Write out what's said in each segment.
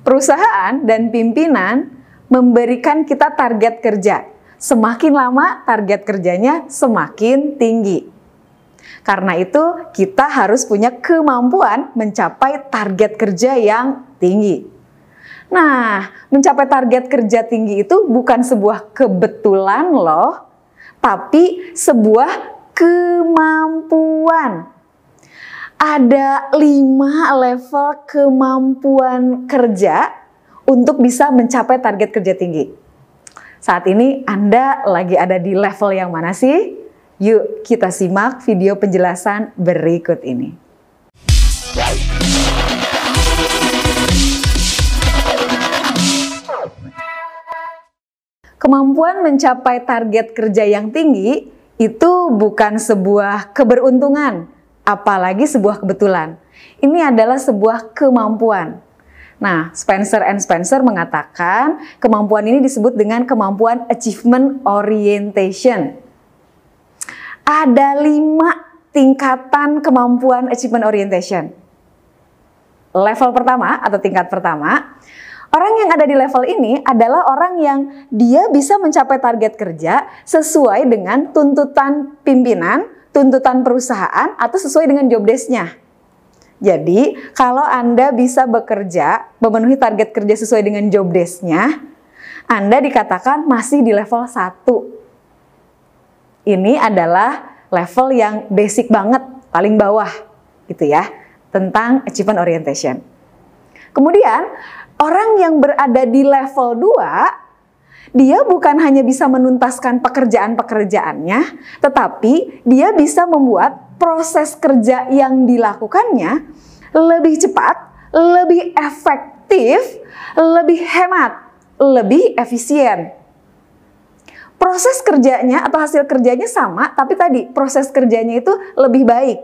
Perusahaan dan pimpinan memberikan kita target kerja. Semakin lama target kerjanya semakin tinggi. Karena itu kita harus punya kemampuan mencapai target kerja yang tinggi. Nah, mencapai target kerja tinggi itu bukan sebuah kebetulan loh, tapi sebuah kemampuan. Ada lima level kemampuan kerja untuk bisa mencapai target kerja tinggi. Saat ini Anda lagi ada di level yang mana sih? Yuk kita simak video penjelasan berikut ini. Kemampuan mencapai target kerja yang tinggi itu bukan sebuah keberuntungan, apalagi sebuah kebetulan. Ini adalah sebuah kemampuan. Nah, Spencer and Spencer mengatakan kemampuan ini disebut dengan kemampuan achievement orientation. Ada lima tingkatan kemampuan achievement orientation. Level pertama atau tingkat pertama Orang yang ada di level ini adalah orang yang dia bisa mencapai target kerja sesuai dengan tuntutan pimpinan, tuntutan perusahaan, atau sesuai dengan job desk-nya. Jadi, kalau Anda bisa bekerja, memenuhi target kerja sesuai dengan job desk-nya, Anda dikatakan masih di level 1. Ini adalah level yang basic banget, paling bawah gitu ya, tentang achievement orientation. Kemudian, orang yang berada di level 2 dia bukan hanya bisa menuntaskan pekerjaan-pekerjaannya, tetapi dia bisa membuat proses kerja yang dilakukannya lebih cepat, lebih efektif, lebih hemat, lebih efisien. Proses kerjanya atau hasil kerjanya sama, tapi tadi proses kerjanya itu lebih baik.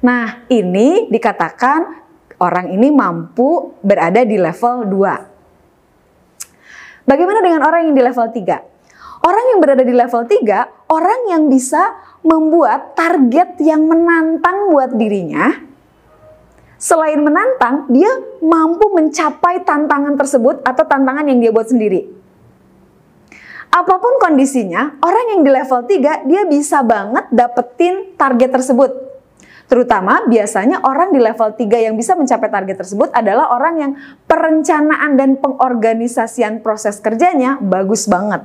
Nah, ini dikatakan orang ini mampu berada di level 2. Bagaimana dengan orang yang di level 3? Orang yang berada di level 3, orang yang bisa membuat target yang menantang buat dirinya. Selain menantang, dia mampu mencapai tantangan tersebut atau tantangan yang dia buat sendiri. Apa pun kondisinya, orang yang di level 3 dia bisa banget dapetin target tersebut Terutama biasanya orang di level 3 yang bisa mencapai target tersebut adalah orang yang perencanaan dan pengorganisasian proses kerjanya bagus banget.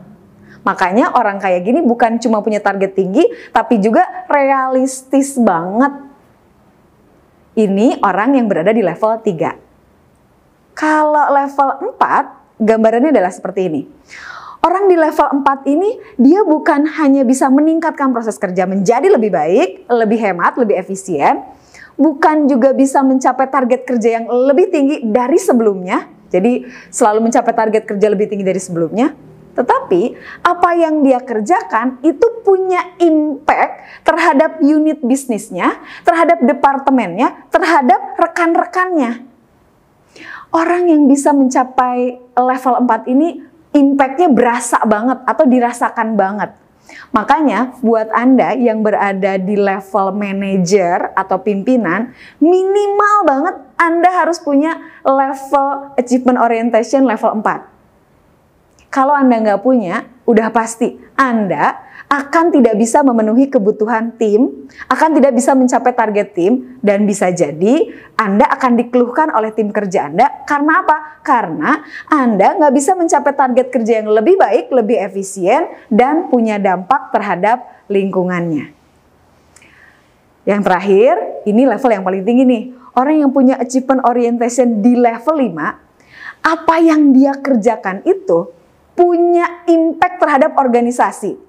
Makanya orang kayak gini bukan cuma punya target tinggi, tapi juga realistis banget. Ini orang yang berada di level 3. Kalau level 4, gambarannya adalah seperti ini. Orang di level 4 ini dia bukan hanya bisa meningkatkan proses kerja menjadi lebih baik, lebih hemat, lebih efisien, bukan juga bisa mencapai target kerja yang lebih tinggi dari sebelumnya. Jadi selalu mencapai target kerja lebih tinggi dari sebelumnya, tetapi apa yang dia kerjakan itu punya impact terhadap unit bisnisnya, terhadap departemennya, terhadap rekan-rekannya. Orang yang bisa mencapai level 4 ini impactnya berasa banget atau dirasakan banget. Makanya buat Anda yang berada di level manager atau pimpinan, minimal banget Anda harus punya level achievement orientation level 4. Kalau Anda nggak punya, udah pasti Anda akan tidak bisa memenuhi kebutuhan tim, akan tidak bisa mencapai target tim, dan bisa jadi Anda akan dikeluhkan oleh tim kerja Anda. Karena apa? Karena Anda nggak bisa mencapai target kerja yang lebih baik, lebih efisien, dan punya dampak terhadap lingkungannya. Yang terakhir, ini level yang paling tinggi nih. Orang yang punya achievement orientation di level 5, apa yang dia kerjakan itu punya impact terhadap organisasi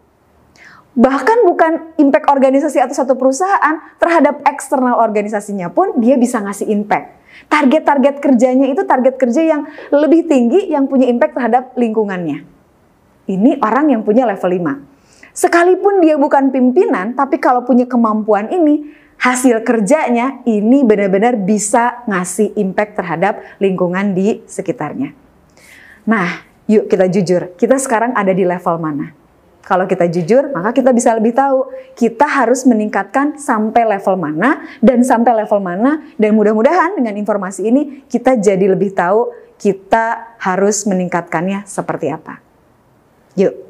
bahkan bukan impact organisasi atau satu perusahaan terhadap eksternal organisasinya pun dia bisa ngasih impact. Target-target kerjanya itu target kerja yang lebih tinggi yang punya impact terhadap lingkungannya. Ini orang yang punya level 5. Sekalipun dia bukan pimpinan, tapi kalau punya kemampuan ini, hasil kerjanya ini benar-benar bisa ngasih impact terhadap lingkungan di sekitarnya. Nah, yuk kita jujur, kita sekarang ada di level mana? Kalau kita jujur, maka kita bisa lebih tahu kita harus meningkatkan sampai level mana dan sampai level mana dan mudah-mudahan dengan informasi ini kita jadi lebih tahu kita harus meningkatkannya seperti apa. Yuk.